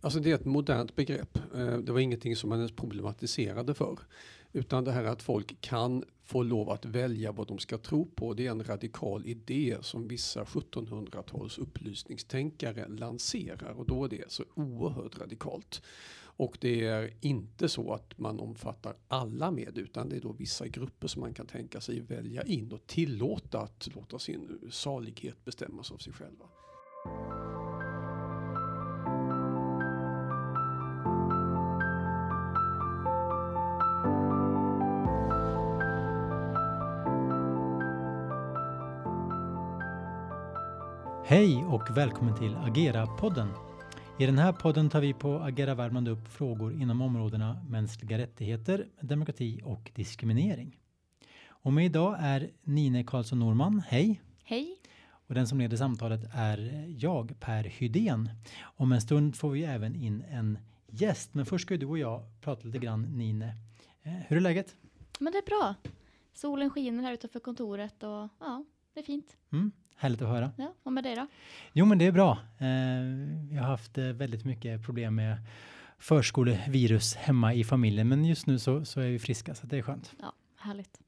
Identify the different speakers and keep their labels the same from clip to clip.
Speaker 1: Alltså det är ett modernt begrepp. Eh, det var ingenting som man ens problematiserade för. Utan det här att folk kan få lov att välja vad de ska tro på. Det är en radikal idé som vissa 1700-tals upplysningstänkare lanserar. Och då är det så oerhört radikalt. Och det är inte så att man omfattar alla med utan det är då vissa grupper som man kan tänka sig välja in och tillåta att låta sin salighet bestämmas av sig själva.
Speaker 2: Hej och välkommen till Agera-podden. I den här podden tar vi på Agera Värmland upp frågor inom områdena mänskliga rättigheter, demokrati och diskriminering. Och med idag är Nine Karlsson Norman. Hej!
Speaker 3: Hej!
Speaker 2: Och den som leder samtalet är jag, Per Hydén. Om en stund får vi även in en gäst, men först ska du och jag prata lite grann Nine. Eh, hur är läget?
Speaker 3: Men det är bra. Solen skiner här utanför kontoret och ja, det är fint.
Speaker 2: Mm. Härligt att höra.
Speaker 3: Ja, och med dig då?
Speaker 2: Jo, men det är bra. Eh, jag har haft eh, väldigt mycket problem med förskolevirus hemma i familjen, men just nu så, så är vi friska så det är skönt.
Speaker 3: Ja, härligt.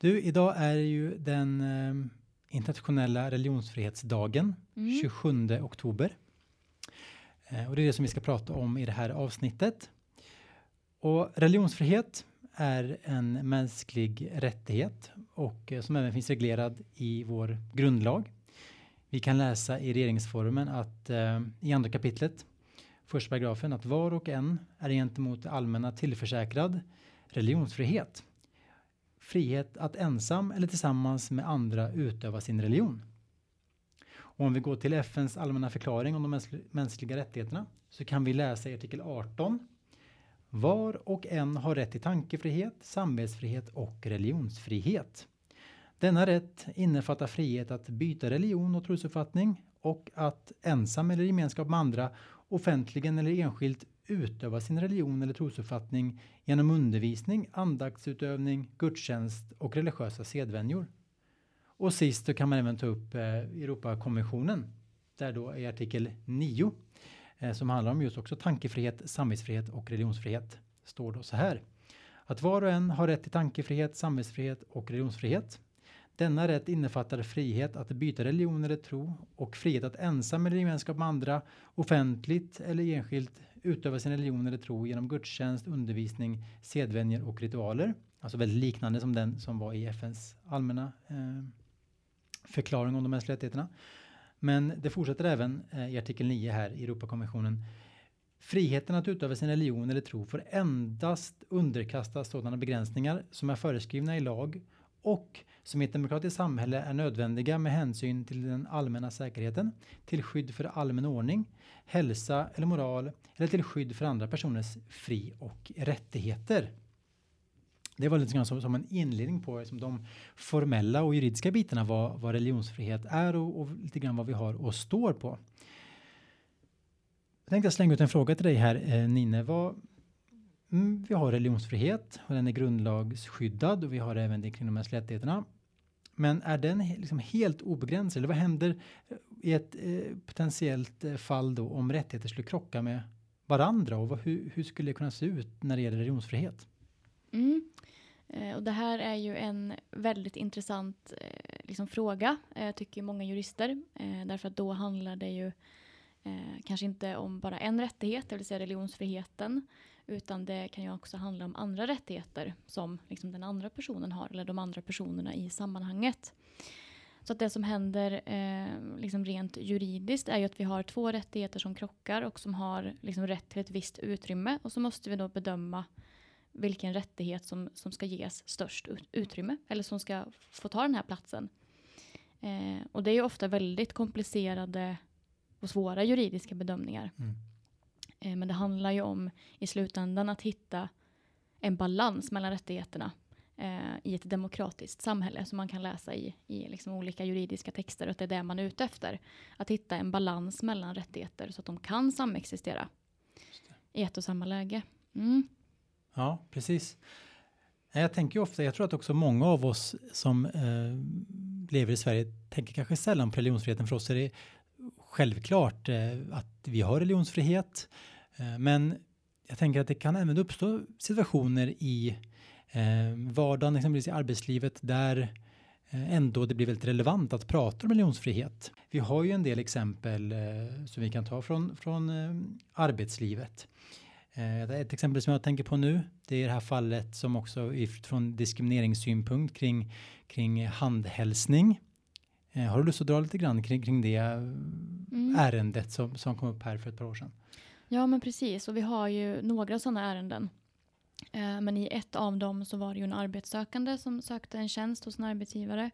Speaker 2: Du, idag är ju den eh, internationella religionsfrihetsdagen, mm. 27 oktober. Eh, och det är det som vi ska prata om i det här avsnittet. Och religionsfrihet är en mänsklig rättighet och eh, som även finns reglerad i vår grundlag. Vi kan läsa i regeringsformen att eh, i andra kapitlet, första paragrafen, att var och en är gentemot det allmänna tillförsäkrad religionsfrihet. Frihet att ensam eller tillsammans med andra utöva sin religion. Och om vi går till FNs allmänna förklaring om de mänskliga rättigheterna så kan vi läsa i artikel 18 var och en har rätt till tankefrihet, samvetsfrihet och religionsfrihet. Denna rätt innefattar frihet att byta religion och trosuppfattning och att ensam eller i gemenskap med andra offentligen eller enskilt utöva sin religion eller trosuppfattning genom undervisning, andaktsutövning, gudstjänst och religiösa sedvänjor. Och sist så kan man även ta upp eh, Europakonventionen där då i artikel 9 eh, som handlar om just också tankefrihet, samvetsfrihet och religionsfrihet står då så här. Att var och en har rätt till tankefrihet, samvetsfrihet och religionsfrihet. Denna rätt innefattar frihet att byta religion eller tro och frihet att ensam eller i gemenskap med andra offentligt eller enskilt utöva sin religion eller tro genom gudstjänst, undervisning, sedvänjor och ritualer. Alltså väldigt liknande som den som var i FNs allmänna eh, förklaring om de mänskliga rättigheterna. Men det fortsätter även eh, i artikel 9 här i Europakonventionen. Friheten att utöva sin religion eller tro får endast underkastas sådana begränsningar som är föreskrivna i lag och som i ett demokratiskt samhälle är nödvändiga med hänsyn till den allmänna säkerheten, till skydd för allmän ordning, hälsa eller moral eller till skydd för andra personers fri och rättigheter. Det var lite grann som, som en inledning på liksom, de formella och juridiska bitarna vad, vad religionsfrihet är och, och lite grann vad vi har och står på. Jag tänkte slänga ut en fråga till dig här eh, Nine. Vad, mm, vi har religionsfrihet och den är grundlagsskyddad och vi har även det kring de mänskliga rättigheterna. Men är den liksom helt obegränsad? Eller vad händer eh, i ett eh, potentiellt eh, fall då om rättigheter skulle krocka med varandra och vad, hur, hur, skulle det kunna se ut när det gäller religionsfrihet?
Speaker 3: Mm. Eh, och det här är ju en väldigt intressant eh, liksom, fråga, eh, tycker många jurister. därför att då handlar det ju kanske inte om bara en rättighet, det vill säga religionsfriheten. Utan det kan ju också handla om andra rättigheter som liksom den andra personen har eller de andra personerna i sammanhanget. Så att det som händer eh, liksom rent juridiskt är ju att vi har två rättigheter som krockar och som har liksom rätt till ett visst utrymme och så måste vi då bedöma vilken rättighet som, som ska ges störst utrymme eller som ska få ta den här platsen. Eh, och det är ju ofta väldigt komplicerade och svåra juridiska bedömningar. Mm. Eh, men det handlar ju om i slutändan att hitta en balans mellan rättigheterna eh, i ett demokratiskt samhälle som man kan läsa i, i liksom olika juridiska texter och att det är det man är ute efter. Att hitta en balans mellan rättigheter så att de kan samexistera i ett och samma läge. Mm.
Speaker 2: Ja, precis. Jag tänker ofta, jag tror att också många av oss som eh, lever i Sverige tänker kanske sällan på religionsfriheten. För oss är det självklart eh, att vi har religionsfrihet. Eh, men jag tänker att det kan även uppstå situationer i eh, vardagen, exempelvis i arbetslivet, där eh, ändå det blir väldigt relevant att prata om religionsfrihet. Vi har ju en del exempel eh, som vi kan ta från, från eh, arbetslivet. Eh, ett exempel som jag tänker på nu, det är det här fallet som också från diskrimineringssynpunkt kring, kring handhälsning. Eh, har du lust att dra lite grann kring, kring det mm. ärendet som, som kom upp här för ett par år sedan?
Speaker 3: Ja, men precis. Och vi har ju några sådana ärenden. Eh, men i ett av dem så var det ju en arbetssökande som sökte en tjänst hos en arbetsgivare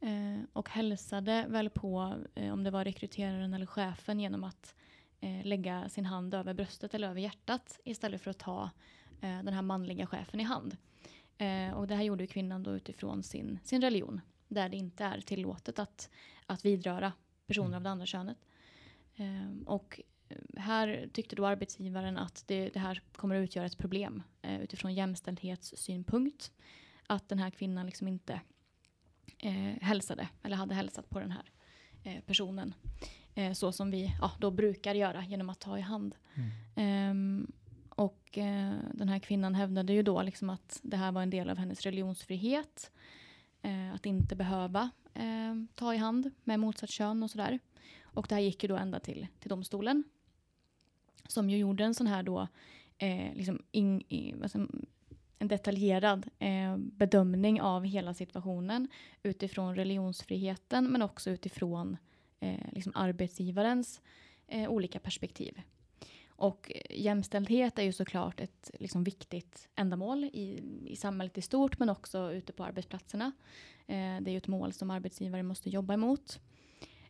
Speaker 3: eh, och hälsade väl på eh, om det var rekryteraren eller chefen genom att eh, lägga sin hand över bröstet eller över hjärtat istället för att ta eh, den här manliga chefen i hand. Eh, och det här gjorde kvinnan då utifrån sin, sin religion där det inte är tillåtet att, att vidröra personer mm. av det andra könet. och här tyckte då arbetsgivaren att det, det här kommer att utgöra ett problem eh, utifrån jämställdhetssynpunkt. Att den här kvinnan liksom inte eh, hälsade eller hade hälsat på den här eh, personen. Eh, så som vi ja, då brukar göra genom att ta i hand. Mm. Ehm, och eh, den här kvinnan hävdade ju då liksom att det här var en del av hennes religionsfrihet. Eh, att inte behöva ta i hand med motsatt kön och sådär. Och det här gick ju då ända till, till domstolen som ju gjorde en sån här då, eh, liksom in, i, en detaljerad eh, bedömning av hela situationen utifrån religionsfriheten men också utifrån eh, liksom arbetsgivarens eh, olika perspektiv. Och jämställdhet är ju såklart ett liksom, viktigt ändamål i, i samhället i stort men också ute på arbetsplatserna. Eh, det är ju ett mål som arbetsgivare måste jobba emot.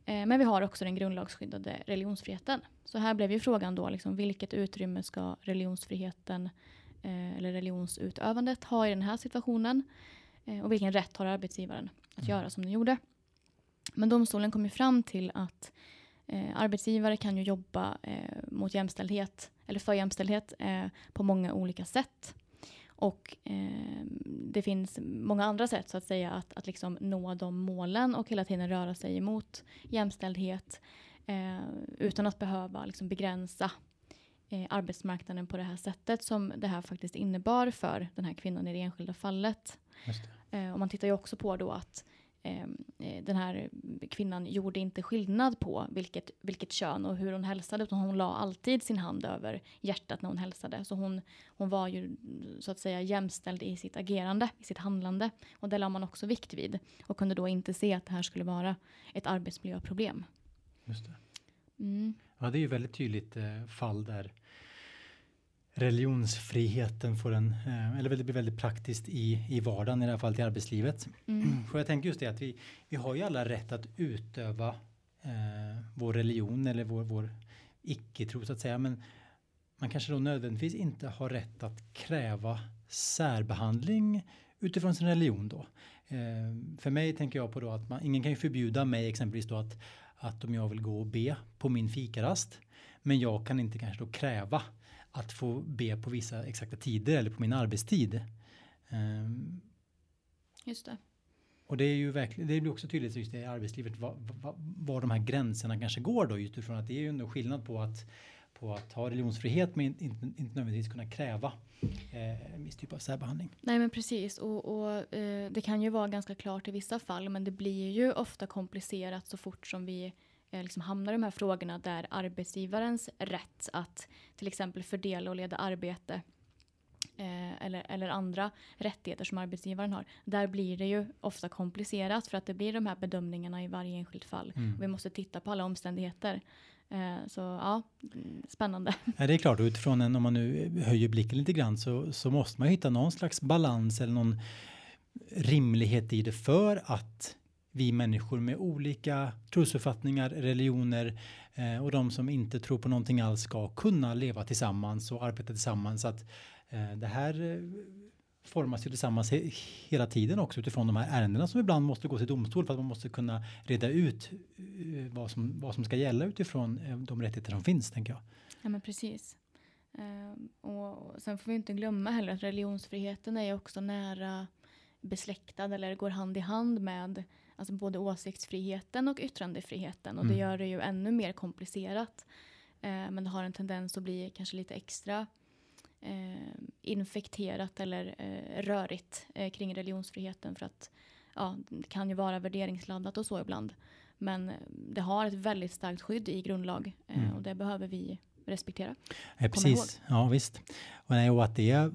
Speaker 3: Eh, men vi har också den grundlagsskyddade religionsfriheten. Så här blev ju frågan då liksom, vilket utrymme ska religionsfriheten eh, eller religionsutövandet ha i den här situationen? Eh, och vilken rätt har arbetsgivaren att mm. göra som den gjorde? Men domstolen kom ju fram till att eh, arbetsgivare kan ju jobba eh, mot jämställdhet eller för jämställdhet eh, på många olika sätt. Och eh, det finns många andra sätt så att säga att, att liksom nå de målen och hela tiden röra sig emot jämställdhet eh, utan att behöva liksom begränsa eh, arbetsmarknaden på det här sättet som det här faktiskt innebar för den här kvinnan i det enskilda fallet. Eh, och man tittar ju också på då att den här kvinnan gjorde inte skillnad på vilket, vilket kön och hur hon hälsade utan hon la alltid sin hand över hjärtat när hon hälsade. Så hon, hon var ju så att säga jämställd i sitt agerande, i sitt handlande. Och det la man också vikt vid och kunde då inte se att det här skulle vara ett arbetsmiljöproblem.
Speaker 2: Just det. Mm. Ja, det är ju väldigt tydligt eh, fall där religionsfriheten får en, eh, eller det blir väldigt praktiskt i, i vardagen, i det här fallet i arbetslivet. Mm. För jag tänker just det att vi, vi har ju alla rätt att utöva eh, vår religion eller vår, vår icke-tro så att säga. Men man kanske då nödvändigtvis inte har rätt att kräva särbehandling utifrån sin religion då. Eh, för mig tänker jag på då att man, ingen kan ju förbjuda mig exempelvis då att, att om jag vill gå och be på min fikarast men jag kan inte kanske då kräva att få be på vissa exakta tider eller på min arbetstid. Um,
Speaker 3: just det.
Speaker 2: Och det är ju verkligen, det blir också tydligt just i arbetslivet var, var, var de här gränserna kanske går då utifrån att det är ju ändå skillnad på att på att ha religionsfrihet men inte, inte, nödvändigtvis kunna kräva eh, en viss typ av särbehandling.
Speaker 3: Nej men precis och, och eh, det kan ju vara ganska klart i vissa fall men det blir ju ofta komplicerat så fort som vi liksom hamnar de här frågorna där arbetsgivarens rätt att till exempel fördela och leda arbete eh, eller, eller andra rättigheter som arbetsgivaren har. Där blir det ju ofta komplicerat för att det blir de här bedömningarna i varje enskilt fall. Mm. Vi måste titta på alla omständigheter. Eh, så ja, spännande.
Speaker 2: Ja, det är klart, utifrån en, om man nu höjer blicken lite grann så, så måste man hitta någon slags balans eller någon rimlighet i det för att vi människor med olika trosuppfattningar, religioner eh, och de som inte tror på någonting alls ska kunna leva tillsammans och arbeta tillsammans. Så att eh, det här eh, formas ju tillsammans he hela tiden också utifrån de här ärendena som ibland måste gå till domstol för att man måste kunna reda ut uh, vad som, vad som ska gälla utifrån uh, de rättigheter som finns, tänker jag.
Speaker 3: Ja, men precis. Uh, och sen får vi inte glömma heller att religionsfriheten är också nära besläktad eller går hand i hand med alltså både åsiktsfriheten och yttrandefriheten och
Speaker 2: Mm.
Speaker 3: det gör det ju ännu mer komplicerat. Eh, men det har en tendens att bli kanske lite extra eh, infekterat eller eh, rörigt eh, kring religionsfriheten för att ja, det kan ju vara värderingsladdat och så ibland. Men eh, det har ett väldigt starkt skydd i grundlag eh,
Speaker 2: Mm.
Speaker 3: och det behöver vi respektera.
Speaker 2: Ja, precis. Ja, visst. Och, nej, och att det är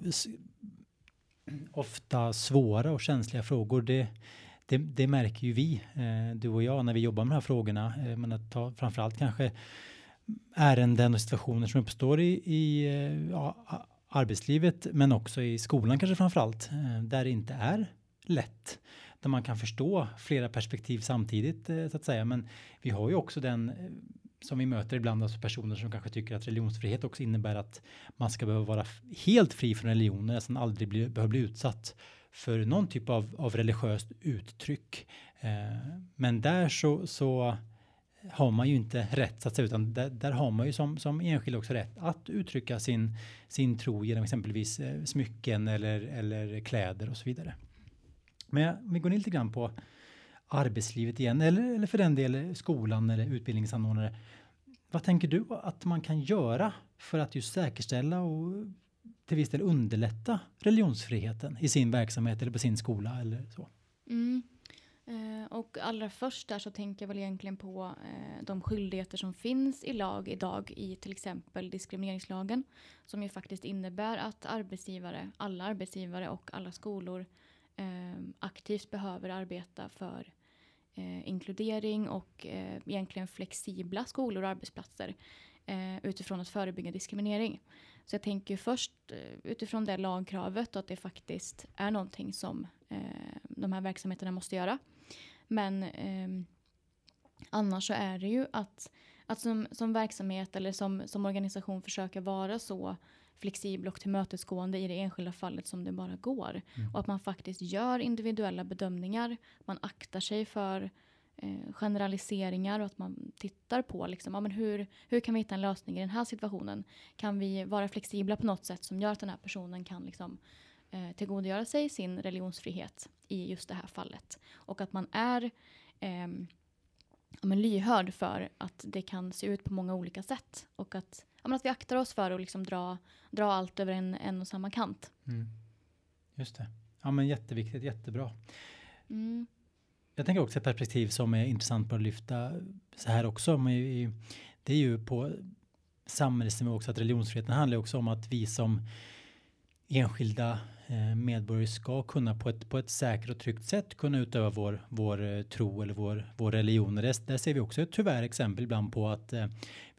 Speaker 2: ofta svåra och känsliga frågor, det, det, det märker ju vi, eh, du och jag, när vi jobbar med de här frågorna. Eh, men att ta framförallt kanske ärenden och situationer som uppstår i, i eh, ja, arbetslivet, men också i skolan kanske framförallt, eh, där det inte är lätt. Där man kan förstå flera perspektiv samtidigt, eh, så att säga. Men vi har ju också den eh, som vi möter ibland, alltså personer som kanske tycker att religionsfrihet också innebär att man ska behöva vara helt fri från religioner, nästan aldrig bli, behöva bli utsatt för någon typ av, av religiöst uttryck. Eh, men där så, så har man ju inte rätt så att säga, utan där, där har man ju som, som enskild också rätt att uttrycka sin, sin tro genom exempelvis eh, smycken eller, eller kläder och så vidare. Men om vi går ner lite grann på arbetslivet igen, eller, eller för den delen skolan eller utbildningsanordnare. Vad tänker du att man kan göra för att just säkerställa och till viss del underlätta religionsfriheten i sin verksamhet eller på sin skola eller så?
Speaker 3: Mm. Eh, och allra först där så tänker jag väl egentligen på eh, de skyldigheter som finns i lag idag i till exempel diskrimineringslagen som ju faktiskt innebär att arbetsgivare, alla arbetsgivare och alla skolor eh, aktivt behöver arbeta för eh, inkludering och eh, egentligen flexibla skolor och arbetsplatser eh, utifrån att förebygga diskriminering. Så jag tänker först eh, utifrån det lagkravet och att det faktiskt är någonting som eh, de här verksamheterna måste göra. Men ehm, annars så är det ju att, att som, som verksamhet eller som, som organisation försöka vara så flexibel och tillmötesgående i det enskilda fallet som det bara går.
Speaker 2: Mm.
Speaker 3: Och att man faktiskt gör individuella bedömningar. Man aktar sig för eh, generaliseringar och att man tittar på liksom, ja, men hur, hur kan vi hitta en lösning i den här situationen. Kan vi vara flexibla på något sätt som gör att den här personen kan liksom, eh, tillgodogöra sig sin religionsfrihet i just det här fallet. Och att man är ehm, ja, men lyhörd för att det kan se ut på många olika sätt. Och att, ja, men att vi aktar oss för att liksom dra, dra allt över en, en och samma kant.
Speaker 2: Mm. Just det. Ja, men jätteviktigt, jättebra.
Speaker 3: Mm.
Speaker 2: Jag tänker också ett perspektiv som är intressant att lyfta så här också. Men det är ju på samhällsnivå också att religionsfriheten handlar också om att vi som enskilda eh, medborgare ska kunna på ett, på ett säkert och tryggt sätt kunna utöva vår, vår eh, tro eller vår, vår religion. Där ser vi också tyvärr exempel ibland på att eh,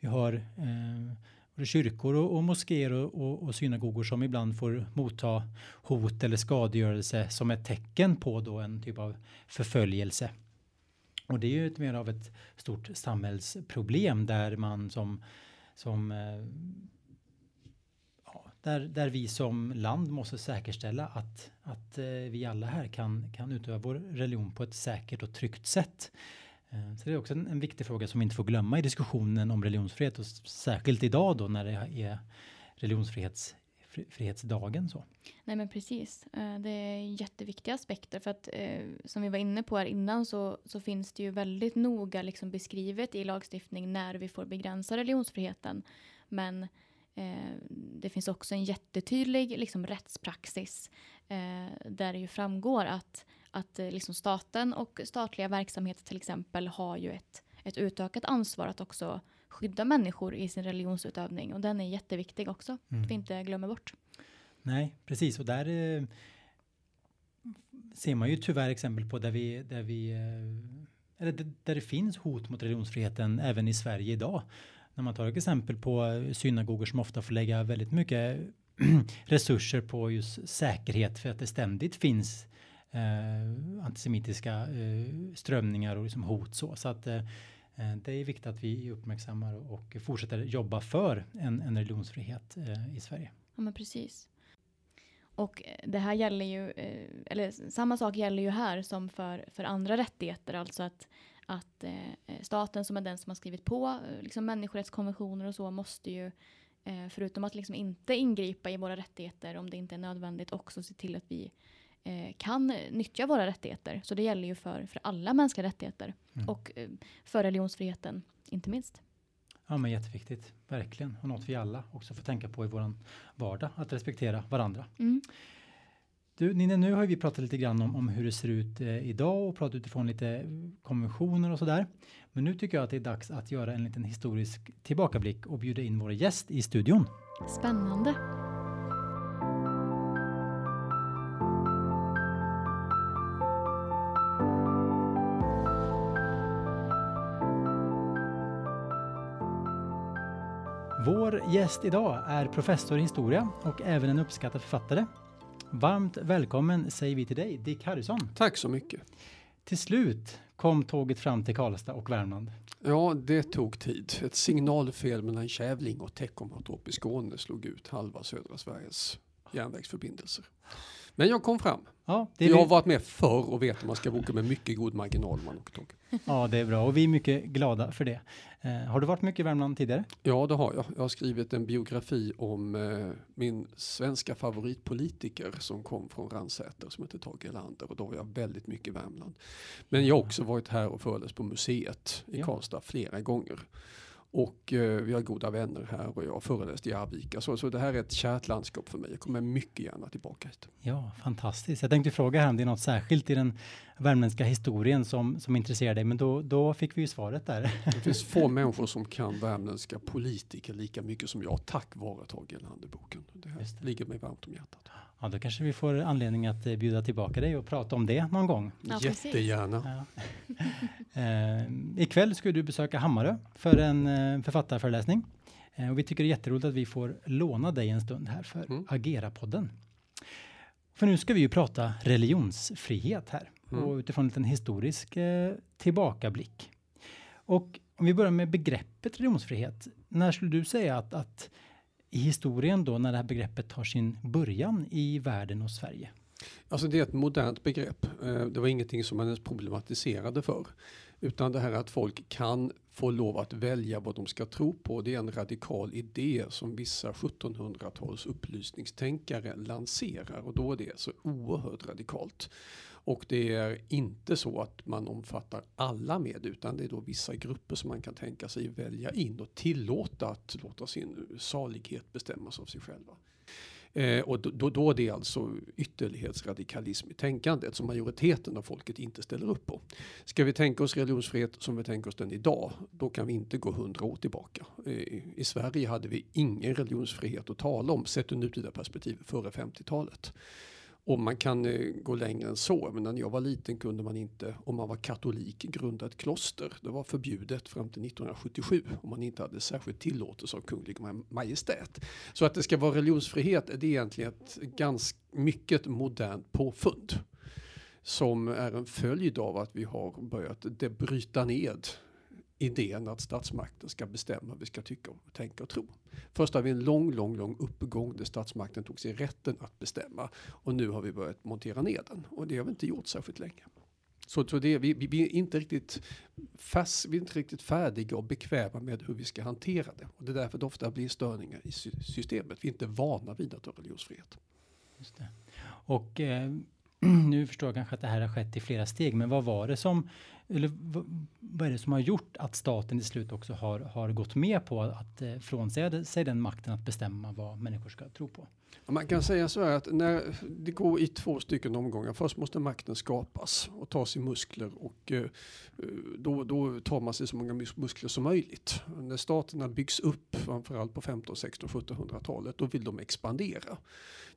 Speaker 2: vi har eh, och kyrkor och, och moskéer och, och, och synagogor som ibland får motta hot eller skadegörelse som ett tecken på då en typ av förföljelse. Och det är ju ett mer av ett stort samhällsproblem där man som, som eh, ja, där, där vi som land måste säkerställa att, att eh, vi alla här kan, kan utöva vår religion på ett säkert och tryggt sätt. Eh, så det är också en, en viktig fråga som vi inte får glömma i diskussionen om religionsfrihet och särskilt idag då när det är religionsfrihetsdagen. Så.
Speaker 3: Nej men precis. Eh, det är jätteviktiga aspekter för att eh, som vi var inne på här innan så, så finns det ju väldigt noga liksom beskrivet i lagstiftning när vi får begränsa religionsfriheten. Men eh, det finns också en jättetydlig liksom, rättspraxis eh, där det ju framgår att, att eh, liksom staten och statliga verksamheter till exempel har ju ett, ett utökat ansvar att också skydda människor i sin religionsutövning och den är jätteviktig också,
Speaker 2: Mm.
Speaker 3: att vi inte glömmer bort.
Speaker 2: Nej, precis. Och där eh, ser man ju tyvärr exempel på där vi, där vi eh, eller där det finns hot mot religionsfriheten även i Sverige idag. När man tar ett exempel på eh, synagogor som ofta får lägga väldigt mycket resurser på just säkerhet för att det ständigt finns eh, antisemitiska eh, strömningar och liksom hot så. Så att eh, det är viktigt att vi uppmärksammar och fortsätter jobba för en, en religionsfrihet eh, i Sverige.
Speaker 3: Ja men precis. Och det här gäller ju, eh, eller samma sak gäller ju här som för, för andra rättigheter, alltså att, att eh, staten som är den som har skrivit på eh, liksom människorättskonventioner och så måste ju förutom att liksom inte ingripa i våra rättigheter om det inte är nödvändigt också se till att vi kan nyttja våra rättigheter. Så det gäller ju för, för alla mänskliga rättigheter
Speaker 2: Mm.
Speaker 3: och eh, för religionsfriheten inte minst.
Speaker 2: Ja, men jätteviktigt, verkligen. Och något vi alla också får tänka på i våran vardag, att respektera varandra.
Speaker 3: Mm.
Speaker 2: Du, Nina, nu har vi pratat lite grann om, om hur det ser ut eh, idag och pratat utifrån lite eh, konventioner och sådär. Men nu tycker jag att det är dags att göra en liten historisk tillbakablick och bjuda in vår gäst i studion.
Speaker 3: Spännande.
Speaker 2: Gäst idag är professor i historia och även en uppskattad författare. Varmt välkommen säger vi till dig, Dick Harrison.
Speaker 1: Tack så mycket.
Speaker 2: Till slut kom tåget fram till Karlstad och Värmland.
Speaker 1: Ja, det tog tid. Ett signalfel mellan Kävling och Teckomatorp i Skåne slog ut halva södra Sveriges järnvägsförbindelser. Men jag kom fram.
Speaker 2: Ja, det
Speaker 1: Jag har
Speaker 2: vi,
Speaker 1: varit med förr och vet att man ska boka med mycket god marginal om man åker tåg.
Speaker 2: ja, det är bra och vi är mycket glada för det. Eh, har du varit mycket i Värmland tidigare?
Speaker 1: Ja, det har jag. Jag har skrivit en biografi om eh, min svenska favoritpolitiker som kom från Ransäter som heter Tage Erlander och då var jag väldigt mycket i Värmland. Men jag har också varit här och föreläst på museet i
Speaker 2: Ja.
Speaker 1: Karlstad flera gånger. Och eh, vi har goda vänner här och jag har föreläst i Arvika. Så, så det här är ett kärt landskap för mig. Jag kommer mycket gärna tillbaka hit.
Speaker 2: Ja, fantastiskt. Jag tänkte fråga här om det är något särskilt i den värmländska historien som, som intresserar dig, men då, då fick vi ju svaret där.
Speaker 1: Det finns få människor som kan värmländska politiker lika mycket som jag tack vare Tage Erlander-boken. Det här
Speaker 2: det.
Speaker 1: ligger mig varmt om hjärtat.
Speaker 2: Ja, då kanske vi får anledning att eh, bjuda tillbaka dig och prata om det någon gång.
Speaker 3: Ja.
Speaker 1: Jättegärna.
Speaker 2: Ja. eh, ikväll ska du besöka Hammarö för en eh, författarföreläsning. Eh, och vi tycker det är jätteroligt att vi får låna dig en stund här för
Speaker 1: Mm.
Speaker 2: Agera-podden. För nu ska vi ju prata religionsfrihet här
Speaker 1: Mm.
Speaker 2: och utifrån en liten historisk eh, tillbakablick. Och om vi börjar med begreppet religionsfrihet. När skulle du säga att, att i historien då när det här begreppet tar sin början i världen och Sverige?
Speaker 1: Alltså det är ett modernt begrepp. Eh, det var ingenting som man ens problematiserade för. Utan det här att folk kan få lov att välja vad de ska tro på. Det är en radikal idé som vissa 1700-tals upplysningstänkare lanserar. Och då är det så oerhört radikalt. Och det är inte så att man omfattar alla med utan det är då vissa grupper som man kan tänka sig välja in och tillåta att låta sin salighet bestämmas av sig själva. Eh, och då, då, då är det alltså ytterlighetsradikalism i tänkandet som majoriteten av folket inte ställer upp på. Ska vi tänka oss religionsfrihet som vi tänker oss den idag, då kan vi inte gå hundra år tillbaka. Eh, I Sverige hade vi ingen religionsfrihet att tala om sett ur nutida perspektiv före 50-talet. Och man kan eh, gå längre än så. Men när jag var liten kunde man inte, om man var katolik, grunda ett kloster. Det var förbjudet fram till 1977 om man inte hade särskild tillåtelse av kunglig majestät. Så att det ska vara religionsfrihet det är egentligen ett ganska mycket modernt påfund. Som är en följd av att vi har börjat bryta ned idén att statsmakten ska bestämma vad vi ska tycka, och tänka och tro. Först har vi en lång, lång, lång uppgång där statsmakten tog sig rätten att bestämma och nu har vi börjat montera ner den och det har vi inte gjort särskilt länge. Så, så det, vi, vi, vi, är inte riktigt fast, vi är inte riktigt färdiga och bekväma med hur vi ska hantera det. Och det är därför det ofta blir störningar i systemet. Vi är inte vana vid att ha religionsfrihet.
Speaker 2: Just det. Och eh, nu förstår jag kanske att det här har skett i flera steg, men vad var det som, eller vad är det som har gjort att staten i slut också har, har gått med på att eh, frånsäga sig den makten att bestämma vad människor ska tro på?
Speaker 1: Man kan säga så här att när det går i två stycken omgångar. Först måste makten skapas och tas i muskler och eh, då, då tar man sig så många muskler som möjligt. När staterna byggs upp, framförallt på 15, 16, 1700-talet, då vill de expandera.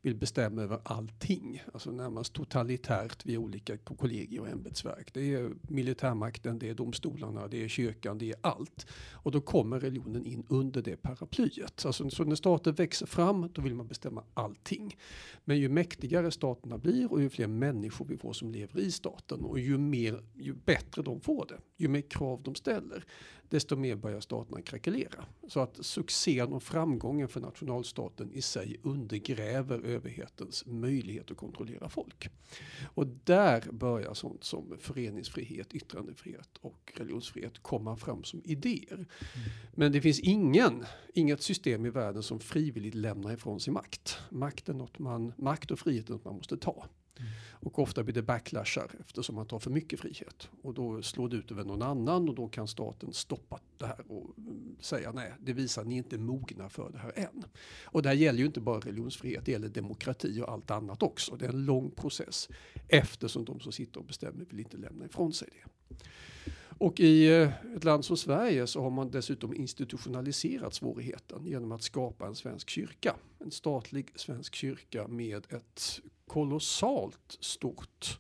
Speaker 1: Vill bestämma över allting, alltså närmast totalitärt via olika kollegier och ämbetsverk. Det är militärmakten, det är domstolarna, det är kyrkan, det är allt. Och då kommer religionen in under det paraplyet. Alltså, så när stater växer fram, då vill man bestämma allting. Men ju mäktigare staterna blir och ju fler människor vi får som lever i staten och ju, mer, ju bättre de får det, ju mer krav de ställer, desto mer börjar staterna krackelera. Så att succén och framgången för nationalstaten i sig undergräver överhetens möjlighet att kontrollera folk. Och där börjar sånt som föreningsfrihet, yttrandefrihet och religionsfrihet komma fram som idéer. Men det finns ingen, inget system i världen som frivilligt lämnar ifrån sig makt. Makt, är något man, makt och frihet är något man måste ta. Och ofta blir det backlashar eftersom man tar för mycket frihet. Och då slår det ut över någon annan och då kan staten stoppa det här och mm, säga nej, det visar att ni inte är mogna för det här än. Och det här gäller ju inte bara religionsfrihet, det gäller demokrati och allt annat också. Det är en lång process eftersom de som sitter och bestämmer vill inte lämna ifrån sig det. Och i eh, ett land som Sverige så har man dessutom institutionaliserat svårigheten genom att skapa en svensk kyrka. En statlig svensk kyrka med ett kolossalt stort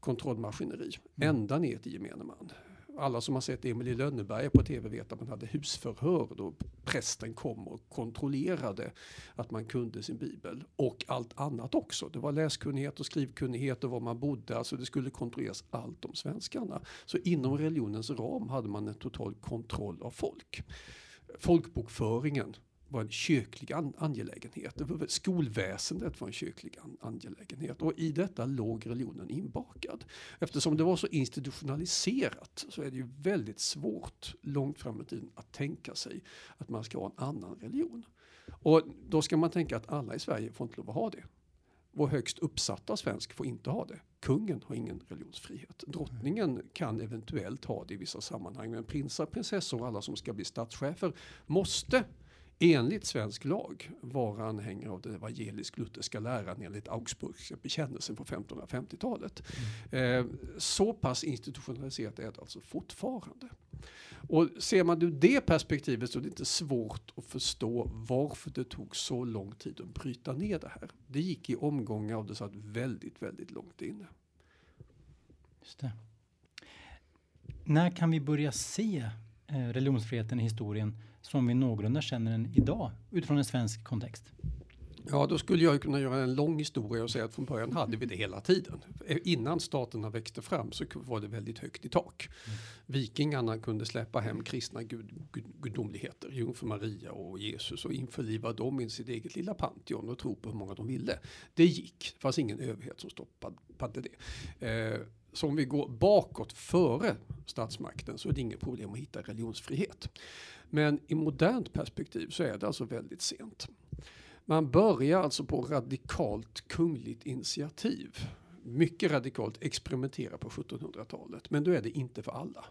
Speaker 1: kontrollmaskineri. Mm. Ända ner till gemene man alla som har sett Emil i Lönneberga på tv vet att man hade husförhör då prästen kom och kontrollerade att man kunde sin bibel och allt annat också. Det var läskunnighet och skrivkunnighet och var man bodde, alltså det skulle kontrolleras allt om svenskarna. Så inom religionens ram hade man en total kontroll av folk. Folkbokföringen var en kyrklig an angelägenhet. Skolväsendet var en kyrklig an angelägenhet och i detta låg religionen inbakad. Eftersom det var så institutionaliserat så är det ju väldigt svårt långt fram i tiden att tänka sig att man ska ha en annan religion. Och då ska man tänka att alla i Sverige får inte lov att ha det. Vår högst uppsatta svensk får inte ha det. Kungen har ingen religionsfrihet. Drottningen kan eventuellt ha det i vissa sammanhang. Men prinsar, prinsessor och alla som ska bli statschefer måste enligt svensk lag vara anhängare av den evangelisk-lutherska läran enligt Augsburgska bekännelsen på 1550-talet. Mm. Eh, så pass institutionaliserat är det alltså fortfarande. Och ser man ur det perspektivet så är det inte svårt att förstå varför det tog så lång tid att bryta ner det här. Det gick i omgångar och det satt väldigt, väldigt långt inne.
Speaker 2: Just det. När kan vi börja se eh, religionsfriheten i historien som vi någorlunda känner den idag utifrån en svensk kontext?
Speaker 1: Ja, då skulle jag kunna göra en lång historia och säga att från början hade vi det hela tiden. Innan staterna växte fram så var det väldigt högt i tak. Mm. Vikingarna kunde släppa hem kristna gud, gud, gudomligheter, jungfru Maria och Jesus och införliva dem i sitt eget lilla Pantheon och tro på hur många de ville. Det gick, det fanns ingen överhet som stoppade det. Eh, så om vi går bakåt före statsmakten så är det inget problem att hitta religionsfrihet. Men i modernt perspektiv så är det alltså väldigt sent. Man börjar alltså på radikalt kungligt initiativ. Mycket radikalt experimentera på 1700-talet. Men då är det inte för alla.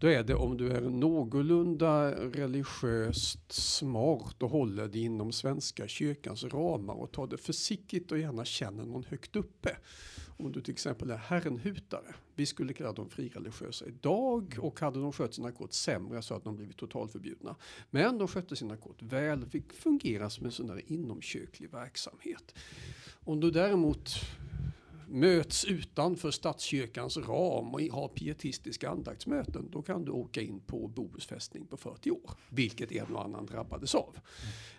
Speaker 1: Då är det om du är någorlunda religiöst smart och håller dig inom Svenska kyrkans ramar och tar det försiktigt och gärna känner någon högt uppe. Om du till exempel är herrenhutare. Vi skulle kalla dem frireligiösa idag och hade de skött sina kort sämre så hade de blivit totalförbjudna. Men de skötte sina kort väl fick fungera som en sån där inomkyrklig verksamhet. Om du däremot möts utanför statskyrkans ram och har pietistiska andaktsmöten, då kan du åka in på Bohusfästning på 40 år, vilket en och annan drabbades av.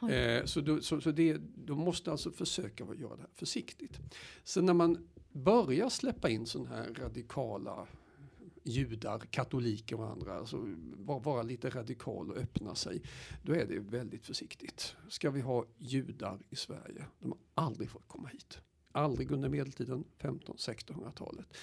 Speaker 1: Mm. Eh, så, du, så, så det, du måste alltså försöka göra det här försiktigt. Sen när man börjar släppa in sådana här radikala judar, katoliker och andra, alltså vara lite radikal och öppna sig, då är det väldigt försiktigt. Ska vi ha judar i Sverige? De har aldrig fått komma hit aldrig under medeltiden, 15-1600-talet.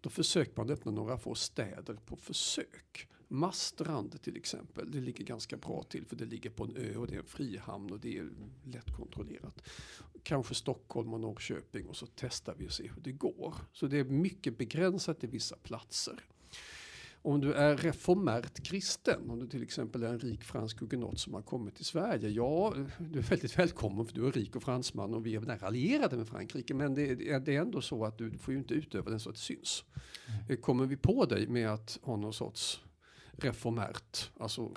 Speaker 1: Då försökte man öppna några få städer på försök. Mastrand till exempel, det ligger ganska bra till för det ligger på en ö och det är en frihamn och det är lätt kontrollerat. Kanske Stockholm och Norrköping och så testar vi och ser hur det går. Så det är mycket begränsat till vissa platser. Om du är reformärt kristen, om du till exempel är en rik fransk hugenot som har kommit till Sverige, ja, du är väldigt välkommen för du är rik och fransman och vi är nära allierade med Frankrike, men det, det är ändå så att du får ju inte utöva den så att det syns. Mm. Kommer vi på dig med att ha någon sorts reformärt, alltså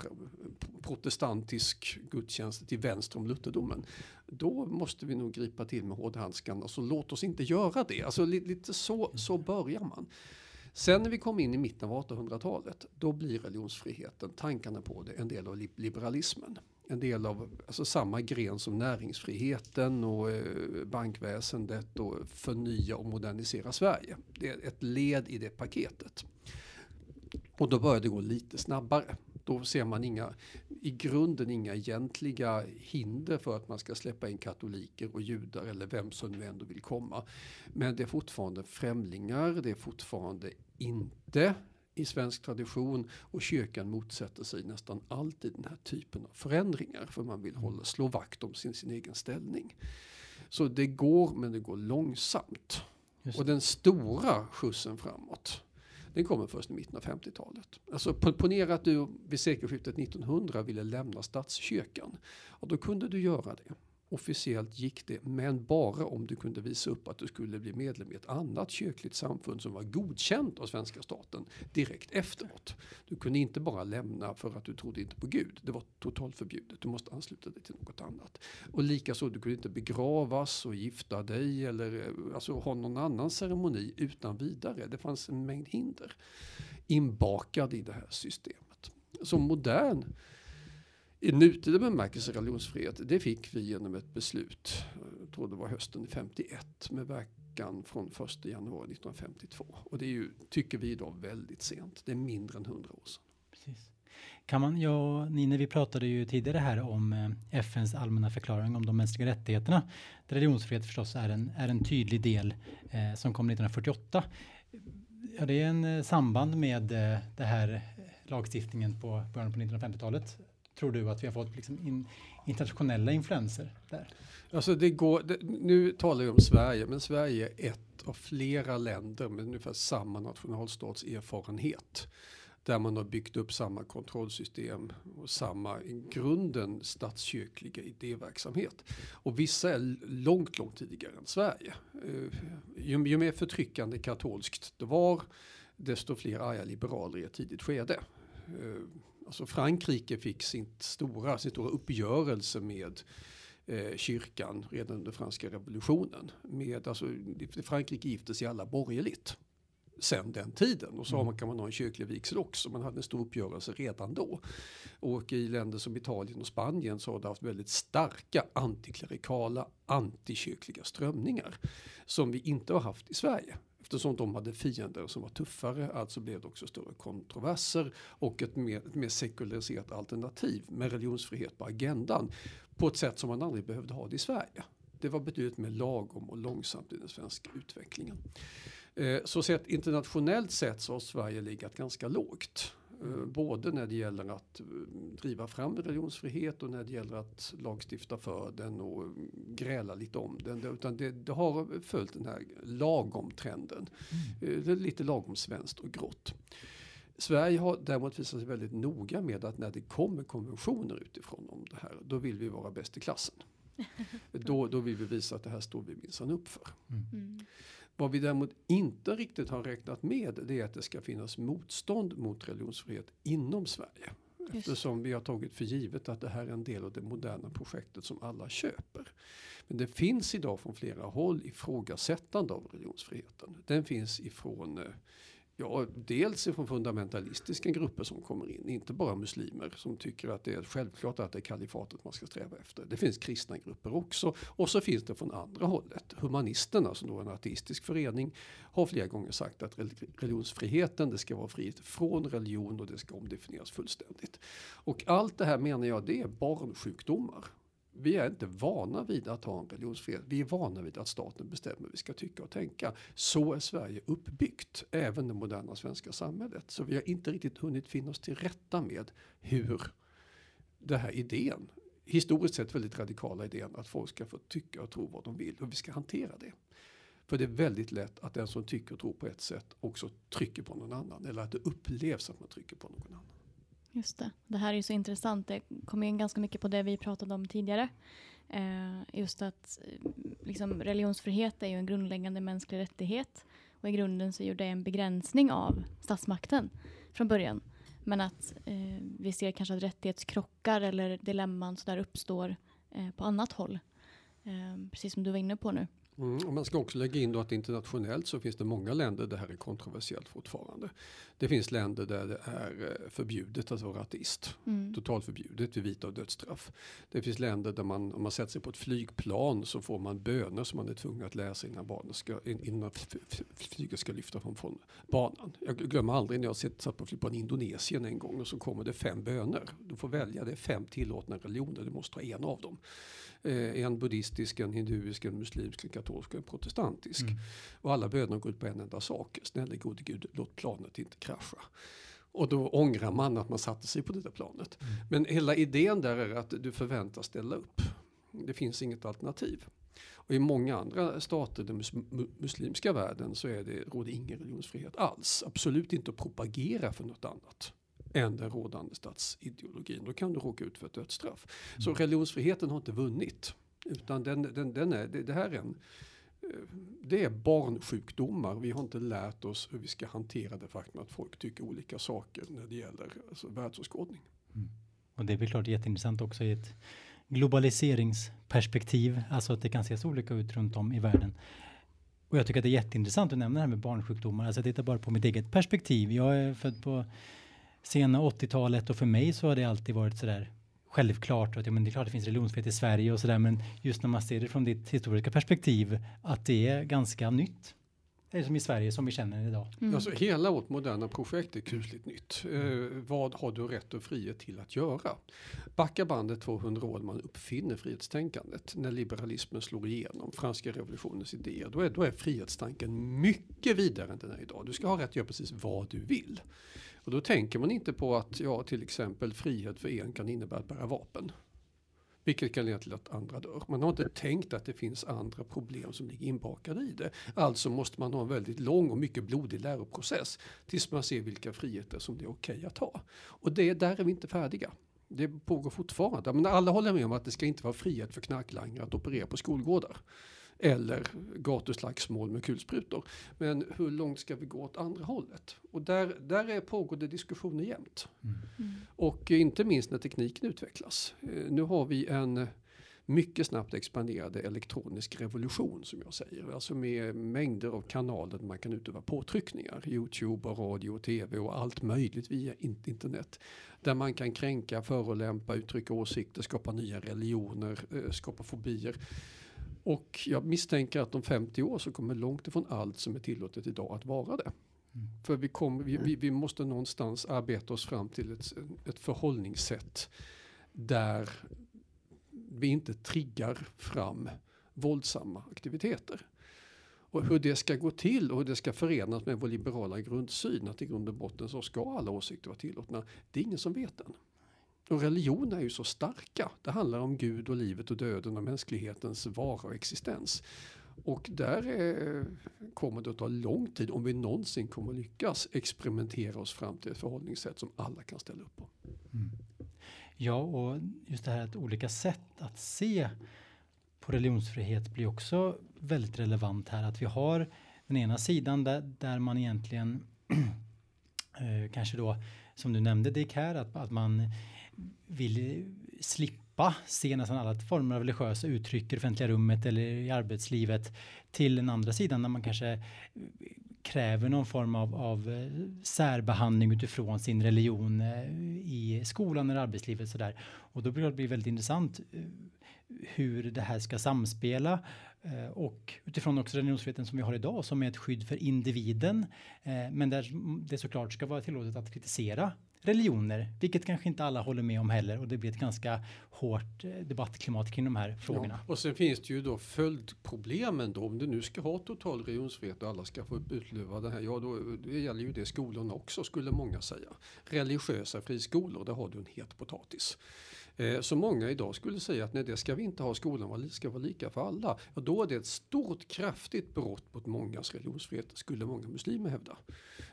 Speaker 1: protestantisk gudstjänst till vänster om lutherdomen, då måste vi nog gripa till med hårdhandskarna, så låt oss inte göra det. Alltså lite så, så börjar man. Sen när vi kom in i mitten av 1800-talet, då blir religionsfriheten, tankarna på det, en del av liberalismen. En del av alltså samma gren som näringsfriheten och eh, bankväsendet och förnya och modernisera Sverige. Det är ett led i det paketet. Och då börjar det gå lite snabbare. Då ser man inga, i grunden inga egentliga hinder för att man ska släppa in katoliker och judar eller vem som nu ändå vill komma. Men det är fortfarande främlingar, det är fortfarande inte i svensk tradition och kyrkan motsätter sig nästan alltid den här typen av förändringar för man vill hålla, slå vakt om sin, sin egen ställning. Så det går men det går långsamt. Just. Och den stora skjutsen framåt, den kommer först i mitten av 50-talet. Alltså ponera att du vid sekelskiftet 1900 ville lämna statskyrkan. Och då kunde du göra det. Officiellt gick det, men bara om du kunde visa upp att du skulle bli medlem i ett annat kyrkligt samfund som var godkänt av svenska staten direkt efteråt. Du kunde inte bara lämna för att du trodde inte på Gud. Det var totalt förbjudet. Du måste ansluta dig till något annat. Och likaså, du kunde inte begravas och gifta dig eller eh, alltså, ha någon annan ceremoni utan vidare. Det fanns en mängd hinder inbakade i det här systemet. Som modern i nutida bemärkelse religionsfrihet, det fick vi genom ett beslut, jag tror det var hösten 51 med verkan från 1 januari 1952. Och det är ju, tycker vi idag, väldigt sent. Det är mindre än 100 år sedan. Precis.
Speaker 2: Kan man, ja, Nina, vi pratade ju tidigare här om eh, FNs allmänna förklaring om de mänskliga rättigheterna. Där religionsfrihet förstås är en, är en tydlig del eh, som kom 1948. Ja, det är en eh, samband med eh, det här eh, lagstiftningen på början på 1950-talet tror du att vi har fått liksom in, internationella influenser där?
Speaker 1: Alltså det går, det, nu talar vi om Sverige, men Sverige är ett av flera länder med ungefär samma nationalstatserfarenhet. Där man har byggt upp samma kontrollsystem och samma i grunden statskyrkliga idéverksamhet. Och vissa är långt, långt tidigare än Sverige. Eh, ju, ju mer förtryckande katolskt det var, desto fler arga liberaler i ett tidigt skede. Eh, Alltså Frankrike fick sin stora, sin stora uppgörelse med eh, kyrkan redan under franska revolutionen. Med, alltså, Frankrike gifte sig alla borgerligt sen den tiden. Och så mm. kan man ha en kyrklig vigsel också. Man hade en stor uppgörelse redan då. Och i länder som Italien och Spanien så har det haft väldigt starka antiklerikala, antikyrkliga strömningar. Som vi inte har haft i Sverige. Eftersom de hade fiender som var tuffare, alltså blev det också större kontroverser och ett mer, ett mer sekulariserat alternativ med religionsfrihet på agendan på ett sätt som man aldrig behövde ha det i Sverige. Det var betydligt mer lagom och långsamt i den svenska utvecklingen. Eh, så sett internationellt sett så har Sverige legat ganska lågt. Eh, både när det gäller att eh, driva fram religionsfrihet och när det gäller att lagstifta för den och gräla lite om den. Utan det, det har följt den här lagom trenden. Mm. Det är lite lagom svenskt och grått. Sverige har däremot visat sig väldigt noga med att när det kommer konventioner utifrån om det här, då vill vi vara bäst i klassen. Då, då vill vi visa att det här står vi minsann upp för. Mm. mm. Vad vi däremot inte riktigt har räknat med det är att det ska finnas motstånd mot religionsfrihet inom Sverige. Eftersom vi har tagit för givet att det här är en del av det moderna projektet som alla köper. Men det finns idag från flera håll ifrågasättande av religionsfriheten. Den finns ifrån eh, Ja, dels från fundamentalistiska grupper som kommer in, inte bara muslimer som tycker att det är självklart att det är kalifatet man ska sträva efter. Det finns kristna grupper också och så finns det från andra hållet. Humanisterna, som då är en ateistisk förening, har flera gånger sagt att religionsfriheten, det ska vara frihet från religion och det ska omdefinieras fullständigt. Och allt det här menar jag, det är barnsjukdomar vi är inte vana vid att ha en religionsfrihet. Vi är vana vid att staten bestämmer hur vi ska tycka och tänka. Så är Sverige uppbyggt, även det moderna svenska samhället. Så vi har inte riktigt hunnit finna oss till rätta med hur den här idén, historiskt sett väldigt radikala idén att folk ska få tycka och tro vad de vill Hur vi ska hantera det. För det är väldigt lätt att den som tycker och tror på ett sätt också trycker på någon annan eller att det upplevs att man trycker på någon annan.
Speaker 3: Just det. Det här är så intressant. Det kommer in ganska mycket på det vi pratade om tidigare. Eh, just att eh, liksom, religionsfrihet är ju en grundläggande mänsklig rättighet. Och i grunden så är det en begränsning av statsmakten från början. Men att eh, vi ser kanske att rättighetskrockar eller dilemman så där uppstår eh, på annat håll. Eh, precis som du var inne på nu.
Speaker 1: Mm, man ska också lägga in då att internationellt så finns det många länder där det här är kontroversiellt fortfarande. Det finns länder där det är eh, förbjudet att vara ateist. Mm. Totalt förbjudet vid vita och dödsstraff. Det finns länder där man, om man sätter sig på ett flygplan så får man böner som man är tvungen att läsa innan, barnet ska, innan flyget ska lyfta från, från banan. Jag glömmer aldrig när jag satt på flygplan i Indonesien en gång och så kommer det fem böner. Du får välja, det är fem tillåtna religioner, du måste ha en av dem. Eh, en buddhistisk, en hinduisk, en muslimsk, en katolsk och en protestantisk. Mm. Och alla böner går ut på en enda sak. Snälla gode gud, låt planet inte krascha. Och då ångrar man att man satte sig på det där planet. Mm. Men hela idén där är att du förväntas ställa upp. Det finns inget alternativ. Och I många andra stater, den muslimska världen, så är det, råder ingen religionsfrihet alls. Absolut inte att propagera för något annat än den rådande statsideologin. Då kan du råka ut för ett dödsstraff. Mm. Så religionsfriheten har inte vunnit. Utan den, den, den är, det, det här är en eh, det är barnsjukdomar. Vi har inte lärt oss hur vi ska hantera det faktum att folk tycker olika saker när det gäller alltså, världsåskådning.
Speaker 2: Mm. Och det är väl klart jätteintressant också i ett globaliseringsperspektiv, alltså att det kan se så olika ut runt om i världen. Och jag tycker att det är jätteintressant att nämna det här med barnsjukdomar. Alltså jag tittar bara på mitt eget perspektiv. Jag är född på sena 80-talet och för mig så har det alltid varit sådär självklart att ja, men det är klart att det finns religionsfrihet i Sverige och sådär men just när man ser det från ditt historiska perspektiv att det är ganska nytt. Det är som i Sverige som vi känner det idag.
Speaker 1: Mm. Alltså, hela vårt moderna projekt är kusligt nytt. Eh, vad har du rätt och frihet till att göra? Backa bandet 200 år man uppfinner frihetstänkandet. När liberalismen slår igenom, franska revolutionens idéer. Då är, då är frihetstanken mycket vidare än den är idag. Du ska ha rätt att göra precis vad du vill. Och då tänker man inte på att ja, till exempel frihet för en kan innebära att bära vapen. Vilket kan leda till att andra dör. Man har inte tänkt att det finns andra problem som ligger inbakade i det. Alltså måste man ha en väldigt lång och mycket blodig läroprocess tills man ser vilka friheter som det är okej okay att ha. Och det, där är vi inte färdiga. Det pågår fortfarande. Men alla håller med om att det ska inte vara frihet för knarklangare att operera på skolgårdar eller gatuslagsmål med kulsprutor. Men hur långt ska vi gå åt andra hållet? Och där, där är pågår det diskussioner jämt. Mm. Mm. Och inte minst när tekniken utvecklas. Eh, nu har vi en mycket snabbt expanderande elektronisk revolution som jag säger. Alltså med mängder av kanaler där man kan utöva påtryckningar. Youtube och radio och tv och allt möjligt via internet. Där man kan kränka, förolämpa, uttrycka åsikter, skapa nya religioner, eh, skapa fobier. Och jag misstänker att om 50 år så kommer långt ifrån allt som är tillåtet idag att vara det. Mm. För vi, kom, vi, vi, vi, måste någonstans arbeta oss fram till ett, ett förhållningssätt där vi inte triggar fram våldsamma aktiviteter. Och hur det ska gå till och hur det ska förenas med vår liberala grundsyn att i grund och botten så ska alla åsikter vara tillåtna. Det är ingen som vet än. Och religion är ju så starka. Det handlar om Gud och livet och döden och mänsklighetens vara och existens. Och där är, kommer det att ta lång tid om vi någonsin kommer att lyckas experimentera oss fram till ett förhållningssätt som alla kan ställa upp på. Mm.
Speaker 2: Ja, och just det här att olika sätt att se på religionsfrihet blir också väldigt relevant här. Att vi har den ena sidan där, där man egentligen eh, kanske då, som du nämnde Dick här, att, att man vill slippa se nästan alla former av religiösa uttryck i det offentliga rummet eller i arbetslivet till den andra sidan när man kanske kräver någon form av, av eh, särbehandling utifrån sin religion eh, i skolan eller arbetslivet. Sådär. Och då blir det väldigt intressant eh, hur det här ska samspela och utifrån också religionsfriheten som vi har idag som är ett skydd för individen men där det såklart ska vara tillåtet att kritisera religioner, vilket kanske inte alla håller med om heller och det blir ett ganska hårt eh, debattklimat kring de här frågorna.
Speaker 1: Ja, och sen finns det ju då följdproblemen då om du nu ska ha total religionsfrihet och alla ska få utlöva det här, ja då det gäller ju det skolorna också skulle många säga. Religiösa friskolor, där har du en het potatis. Eh, så många idag skulle säga att nej, det ska vi inte ha, skolan ska vara lika för alla. Ja, då är det ett stort kraftigt brott mot mångas religionsfrihet, skulle många muslimer hävda.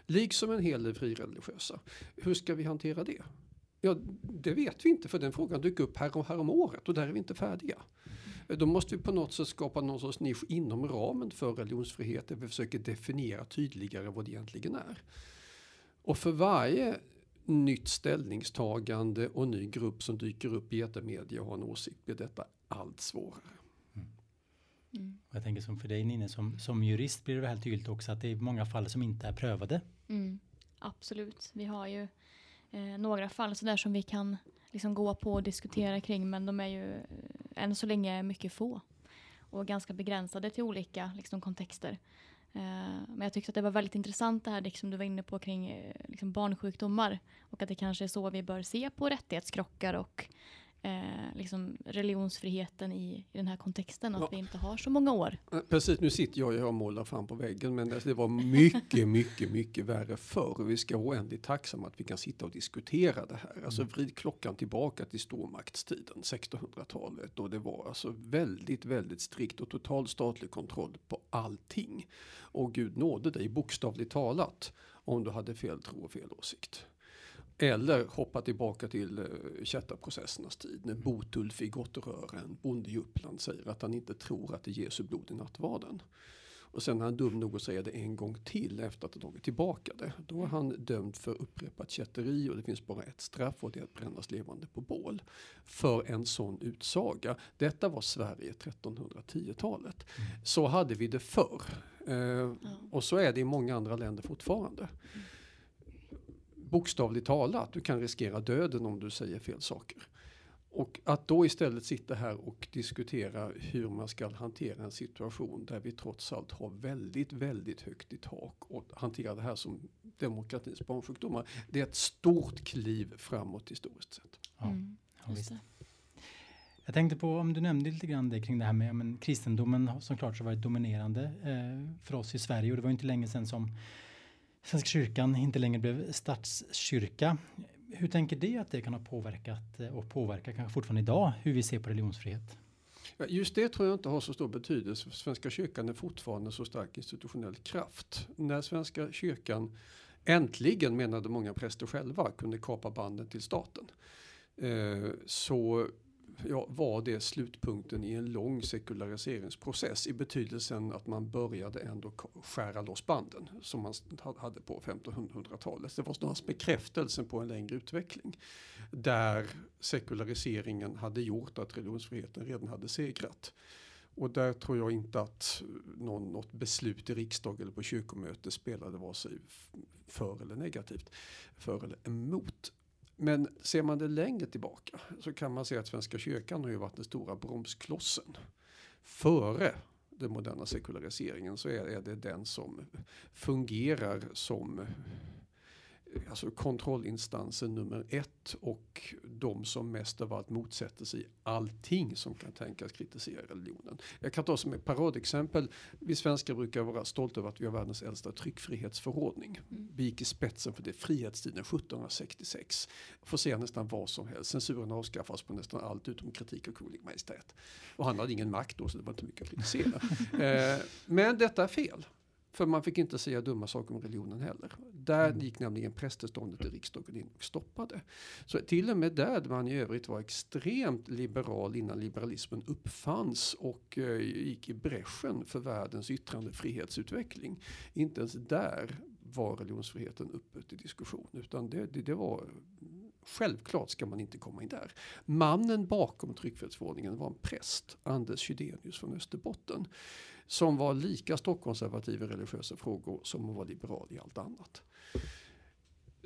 Speaker 1: Liksom en hel del frireligiösa. Hur ska vi hantera det? Ja, det vet vi inte för den frågan dök upp här och här om året och där är vi inte färdiga. Då måste vi på något sätt skapa någon sorts nisch inom ramen för religionsfrihet där vi försöker definiera tydligare vad det egentligen är. Och för varje nytt ställningstagande och ny grupp som dyker upp i etermedia och har en åsikt blir detta allt svårare. Mm.
Speaker 2: Mm. Jag tänker som för dig Nina, som, som jurist blir det väldigt tydligt också att det är många fall som inte är prövade.
Speaker 3: Mm. Absolut, vi har ju eh, några fall sådär som vi kan liksom gå på och diskutera kring men de är ju eh, än så länge mycket få och ganska begränsade till olika liksom, kontexter. Eh, men jag tyckte att det var väldigt intressant det här liksom du var inne på kring eh, liksom barnsjukdomar och att det kanske är så vi bör se på rättighetskrockar och eh, liksom religionsfriheten i, i den här kontexten och
Speaker 1: Ja.
Speaker 3: att vi inte har så många år.
Speaker 1: Eh, Precis, nu sitter jag ju och målar fram på väggen men det var mycket, mycket, mycket värre förr. Vi ska vara oändligt tacksamma att vi kan sitta och diskutera det här. Alltså vrid klockan tillbaka till stormaktstiden, 1600-talet. Och det var alltså väldigt, väldigt strikt och total statlig kontroll på allting. Och Gud nådde dig bokstavligt talat om du hade fel tro och fel åsikt. Eller hoppa tillbaka till uh, kättarprocessernas tid när Botulf i Gotterören, bonde i Uppland, säger att han inte tror att det är Jesu blod i nattvarden. Och sen är han dum nog att säga det en gång till efter att ha tagit tillbaka det. Då är han dömd för upprepat kätteri och det finns bara ett straff och det är att brännas levande på bål. För en sån utsaga. Detta var Sverige 1310-talet. Så hade vi det förr. Eh,
Speaker 3: Ja.
Speaker 1: och så är det i många andra länder fortfarande. Bokstavligt talat, du kan riskera döden om du säger fel saker. Och att då istället sitta här och diskutera hur man ska hantera en situation där vi trots allt har väldigt, väldigt högt i tak och hantera det här som demokratins barnsjukdomar. Det är ett stort kliv framåt historiskt sett.
Speaker 2: Ja,
Speaker 3: Mm,
Speaker 2: ja,
Speaker 3: just
Speaker 2: visst.
Speaker 3: det.
Speaker 2: Jag tänkte på om du nämnde lite grann det kring det här med men, kristendomen har som klart så varit dominerande eh, för oss i Sverige och det var inte länge sedan som Svenska kyrkan inte längre blev statskyrka. Hur tänker du att det kan ha påverkat eh, och påverkar kanske fortfarande idag hur vi ser på religionsfrihet?
Speaker 1: Just det tror jag inte har så stor betydelse. för Svenska kyrkan är fortfarande så stark institutionell kraft. När Svenska kyrkan äntligen, menade många präster själva, kunde kapa banden till staten. Eh, så ja, var det slutpunkten i en lång sekulariseringsprocess i betydelsen att man började ändå skära loss banden som man hade på 1500-talet. Det var snarast bekräftelsen på en längre utveckling där sekulariseringen hade gjort att religionsfriheten redan hade segrat. Och där tror jag inte att någon, något beslut i riksdag eller på kyrkomöte spelade vare sig för eller negativt, för eller emot. Men ser man det längre tillbaka så kan man se att Svenska kyrkan har ju varit den stora bromsklossen. Före den moderna sekulariseringen så är, det den som fungerar som alltså kontrollinstansen nummer ett och de som mest av allt motsätter sig allting som kan tänkas kritisera religionen. Jag kan ta som ett paradexempel. Vi svenskar brukar vara stolta över att vi har världens äldsta tryckfrihetsförordning.
Speaker 3: Mm.
Speaker 1: Vi gick i spetsen för det frihetstiden 1766. Får säga nästan vad som helst. Censuren avskaffas på nästan allt utom kritik av Kunglig Majestät. Och han hade ingen makt då så det var inte mycket att kritisera. eh, men detta är fel. För man fick inte säga dumma saker om religionen heller. Där gick nämligen prästeståndet i riksdagen in och stoppade. Så till och med där man i övrigt var extremt liberal innan liberalismen uppfanns och eh, gick i bräschen för världens yttrandefrihetsutveckling. Inte ens där var religionsfriheten uppe till diskussion utan det, det, det var Självklart ska man inte komma in där. Mannen bakom tryckfrihetsförordningen var en präst, Anders Chydenius från Österbotten, som var lika stockkonservativ i religiösa frågor som hon var liberal i allt annat.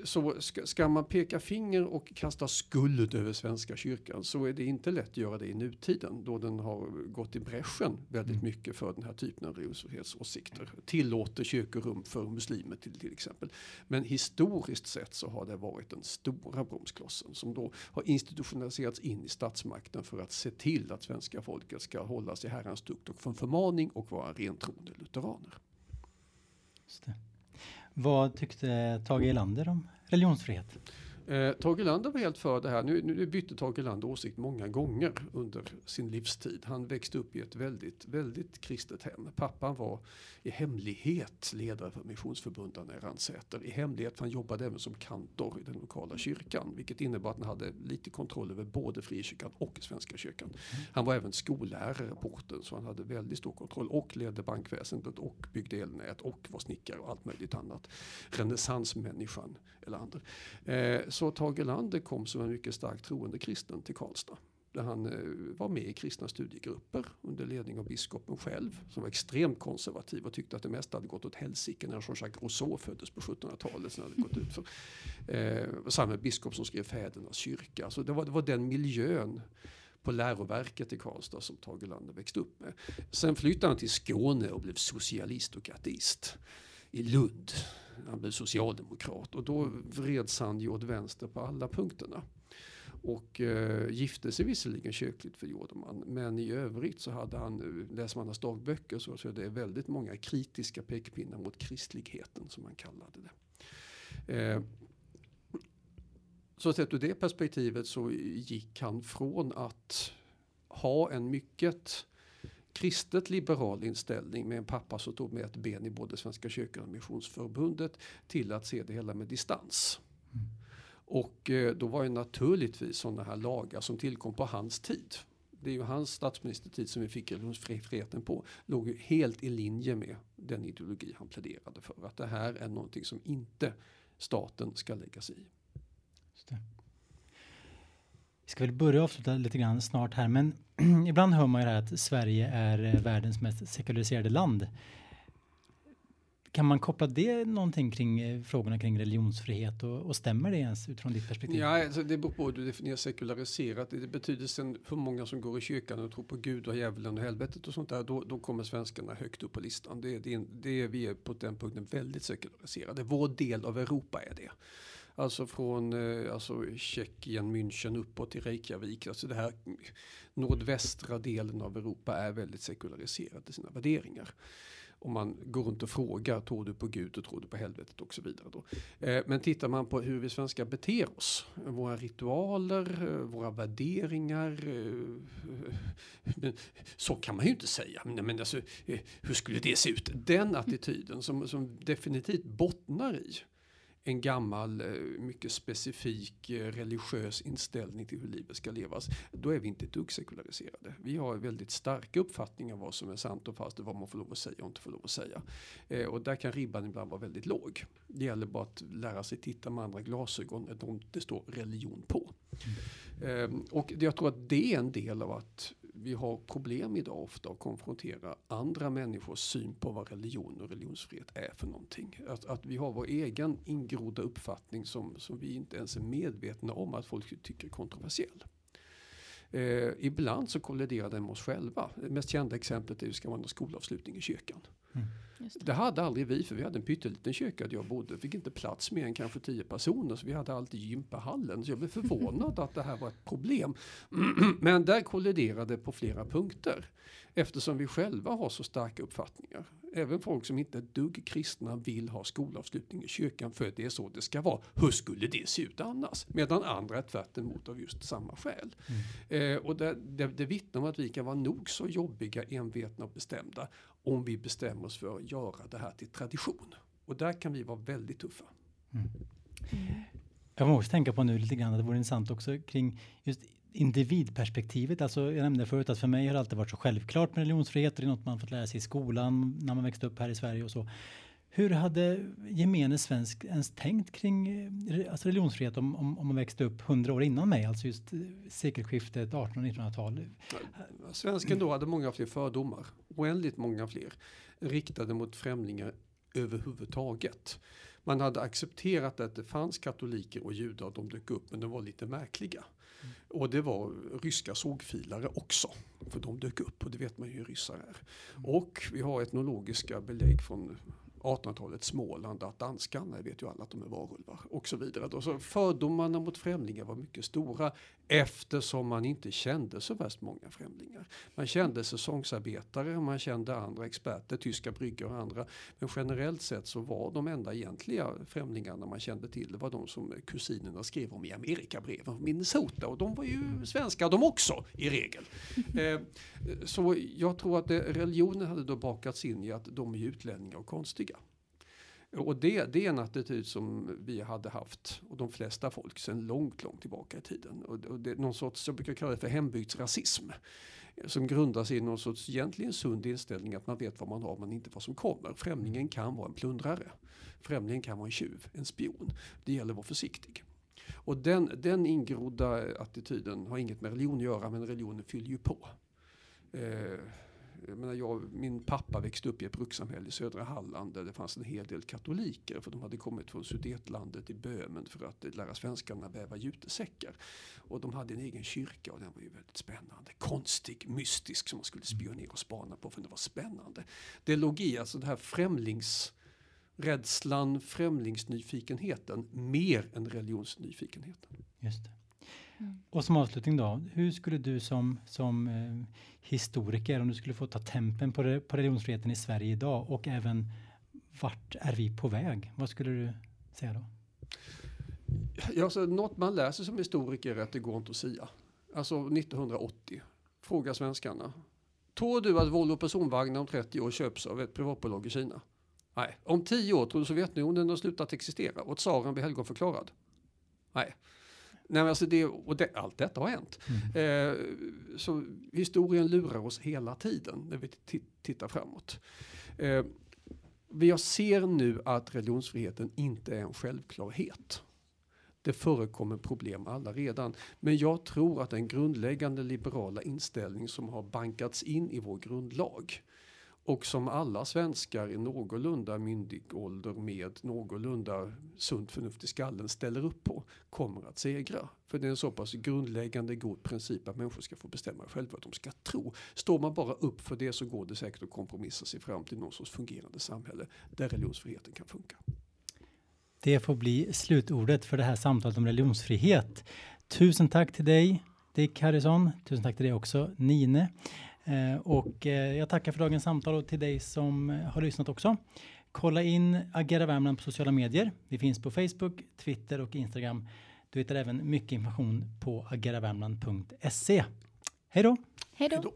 Speaker 1: Så ska, ska man peka finger och kasta skuld över Svenska kyrkan så är det inte lätt att göra det i nutiden då den har gått i bräschen väldigt
Speaker 2: Mm.
Speaker 1: mycket för den här typen av religionsfrihetsåsikter. Tillåter kyrkorum för muslimer till, till exempel. Men historiskt sett så har det varit den stora bromsklossen som då har institutionaliserats in i statsmakten för att se till att svenska folket ska hållas i Herrans tukt och för förmaning och vara rentroende lutheraner.
Speaker 2: Just det. Vad tyckte Tage Erlander om religionsfrihet?
Speaker 1: Eh, Tage Erlander var helt för det här. Nu, nu bytte Tage Erlander åsikt många gånger under sin livstid. Han växte upp i ett väldigt, väldigt kristet hem. Pappan var i hemlighet ledare för missionsförbundarna i Ransäter. I hemlighet, för han jobbade även som kantor i den lokala kyrkan. Vilket innebar att han hade lite kontroll över både frikyrkan och Svenska kyrkan. Han var även skollärare på orten så han hade väldigt stor kontroll och ledde bankväsendet och byggde elnät och var snickare och allt möjligt annat. Renässansmänniskan Erlander. Eh, så Tage Erlander kom som en mycket starkt troende kristen till Karlstad. Där han eh, var med i kristna studiegrupper under ledning av biskopen själv. Som var extremt konservativ och tyckte att det mesta hade gått åt helsike när Jean-Jacques Rousseau föddes på 1700-talet. Sen hade gått ut för, eh, samma biskop som skrev Fädernas kyrka. Så det var, det var den miljön på läroverket i Karlstad som Tage Erlander växte upp med. Sen flyttade han till Skåne och blev socialist och ateist i Lund. Han blev socialdemokrat och då vreds han ju åt vänster på alla punkterna. Och eh, gifte sig visserligen kyrkligt för gjorde man. Men i övrigt så hade han, läser man hans dagböcker så, så är det väldigt många kritiska pekpinnar mot kristligheten som man kallade det. Eh, så sett ur det perspektivet så gick han från att ha en mycket kristet liberal inställning med en pappa som tog med ett ben i både Svenska kyrkan och Missionsförbundet till att se det hela med distans. Mm. Och eh, då var ju naturligtvis sådana här lagar som tillkom på hans tid. Det är ju hans statsministertid som vi fick religionsfriheten på. Låg ju helt i linje med den ideologi han pläderade för. Att det här är någonting som inte staten ska lägga sig i.
Speaker 2: Vi ska väl börja avsluta lite grann snart här, men ibland hör man ju det här att Sverige är eh, världens mest sekulariserade land. Kan man koppla det någonting kring eh, frågorna kring religionsfrihet och, och stämmer det ens utifrån ditt perspektiv?
Speaker 1: Ja, alltså det beror på hur du definierar sekulariserat. Det betydelsen för många som går i kyrkan och tror på Gud och djävulen och helvetet och sånt där, då, då kommer svenskarna högt upp på listan. Det, det, det, vi är på den punkten väldigt sekulariserade. Vår del av Europa är det. Alltså från eh, alltså Tjeckien, München uppåt till Reykjavik. Alltså det här nordvästra delen av Europa är väldigt sekulariserad i sina värderingar. Om man går runt och frågar, tror du på Gud och tror du på helvetet och så vidare. Då. Eh, men tittar man på hur vi svenskar beter oss, våra ritualer, eh, våra värderingar. Så kan man ju inte säga. Men alltså, hur skulle det se ut? Den attityden som, som definitivt bottnar i en gammal, eh, mycket specifik eh, religiös inställning till hur livet ska levas. Då är vi inte ett dugg sekulariserade. Vi har väldigt starka uppfattningar om vad som är sant och fast vad man får lov att säga och inte får lov att säga. Eh, och där kan ribban ibland vara väldigt låg. Det gäller bara att lära sig titta med andra glasögon när det står religion på. Mm. och jag tror att det är en del av att vi har problem idag ofta att konfrontera andra människors syn på vad religion och religionsfrihet är för någonting. Att, att vi har vår egen ingrodda uppfattning som, som vi inte ens är medvetna om att folk tycker är kontroversiell. Eh, ibland så kolliderar den med oss själva. Det mest kända exemplet är ska man ha skolavslutning i kyrkan. Mm. Det. det. hade aldrig vi för vi hade en pytteliten kyrka där jag bodde. Fick inte plats mer än kanske tio personer så vi hade alltid gympahallen. Så jag blev förvånad att det här var ett problem. Men där kolliderade på flera punkter. Eftersom vi själva har så starka uppfattningar. Även folk som inte är dugg kristna vill ha skolavslutning i kyrkan för det är så det ska vara. Hur skulle det se ut annars? Medan andra är tvärt emot av just samma skäl. Mm. Eh, och det, det, det vittnar om att vi kan vara nog så jobbiga, envetna och bestämda om vi bestämmer oss för att göra det här till tradition. Och där kan vi vara väldigt tuffa. Mm.
Speaker 2: Jag måste tänka på nu lite grann att det vore intressant också kring just individperspektivet. Alltså jag nämnde förut att för mig har det alltid varit så självklart med religionsfrihet. Det är något man fått lära sig i skolan när man växte upp här i Sverige och så. Hur hade gemene svensk ens tänkt kring alltså religionsfrihet om, om, om man växte upp hundra år innan mig, alltså just eh, sekelskiftet 1800-1900-tal?
Speaker 1: Svensken då hade många fler fördomar, oändligt många fler, riktade mot främlingar överhuvudtaget. Man hade accepterat att det fanns katoliker och judar, de dök upp, men de var lite märkliga. Och det var ryska sågfilare också, för de dök upp och det vet man ju hur ryssar är. Mm. Och vi har etnologiska belägg från 1800-talets Småland att danskarna vet ju alla att de är varulvar och så vidare. Så fördomarna mot främlingar var mycket stora eftersom man inte kände så värst många främlingar. Man kände säsongsarbetare, man kände andra experter, tyska bryggor och andra. Men generellt sett så var de enda egentliga främlingarna man kände till det var de som kusinerna skrev om i Amerikabreven från Minnesota och de var ju svenskar de också i regel. Eh, så jag tror att det, religionen hade då bakats in i att de är utlänningar och konstiga. Och det, det är en attityd som vi hade haft, och de flesta folk, sedan långt, långt tillbaka i tiden. Och, och det är någon sorts, jag brukar kalla det för hembygdsrasism. Som grundar sig i någon sorts egentligen sund inställning att man vet vad man har men inte vad som kommer. Främlingen kan vara en plundrare. Främlingen kan vara en tjuv, en spion. Det gäller att vara försiktig. Och den, den ingrodda attityden har inget med religion att göra men religionen fyller ju på. Eh, jag menar jag, min pappa växte upp i ett brukssamhälle i södra Halland där det fanns en hel del katoliker för de hade kommit från sudetlandet i Böhmen för att lära svenskarna väva jutesäckar. Och de hade en egen kyrka och den var ju väldigt spännande. Konstig, mystisk som man skulle spionera och spana på för det var spännande. Det låg i alltså det här främlingsrädslan, främlingsnyfikenheten mer än religionsnyfikenheten.
Speaker 2: Just det. Mm. Och som avslutning då, hur skulle du som, som eh, historiker, om du skulle få ta tempen på, det, på religionsfriheten i Sverige idag och även vart är vi på väg? Vad skulle du säga då?
Speaker 1: Ja, alltså, något man läser som historiker är att det går inte att sia. Alltså 1980, fråga svenskarna. Tror du att Volvo personvagnar om 30 år köps av ett privatbolag i Kina? Nej. Om 10 år tror du Sovjetunionen har slutat existera och tsaren blir helgonförklarad? Nej. Nej, alltså det, och det, allt detta har hänt. Mm. Eh, så historien lurar oss hela tiden när vi tittar framåt. Eh, jag ser nu att religionsfriheten inte är en självklarhet. Det förekommer problem alla redan. Men jag tror att den grundläggande liberala inställning som har bankats in i vår grundlag och som alla svenskar i någorlunda myndig ålder med någorlunda sunt förnuft i skallen ställer upp på kommer att segra. För det är en så pass grundläggande god princip att människor ska få bestämma själva vad de ska tro. Står man bara upp för det så går det säkert att kompromissa sig fram till någon sorts fungerande samhälle där religionsfriheten kan funka.
Speaker 2: Det får bli slutordet för det här samtalet om religionsfrihet. Tusen tack till dig Dick Harrison. Tusen tack till dig också Nine. Eh, och eh, jag tackar för dagens samtal och till dig som eh, har lyssnat också. Kolla in Agera Värmland på sociala medier. Vi finns på Facebook, Twitter och Instagram. Du hittar även mycket information på ageravärmland.se. Hej då!
Speaker 3: Hej då!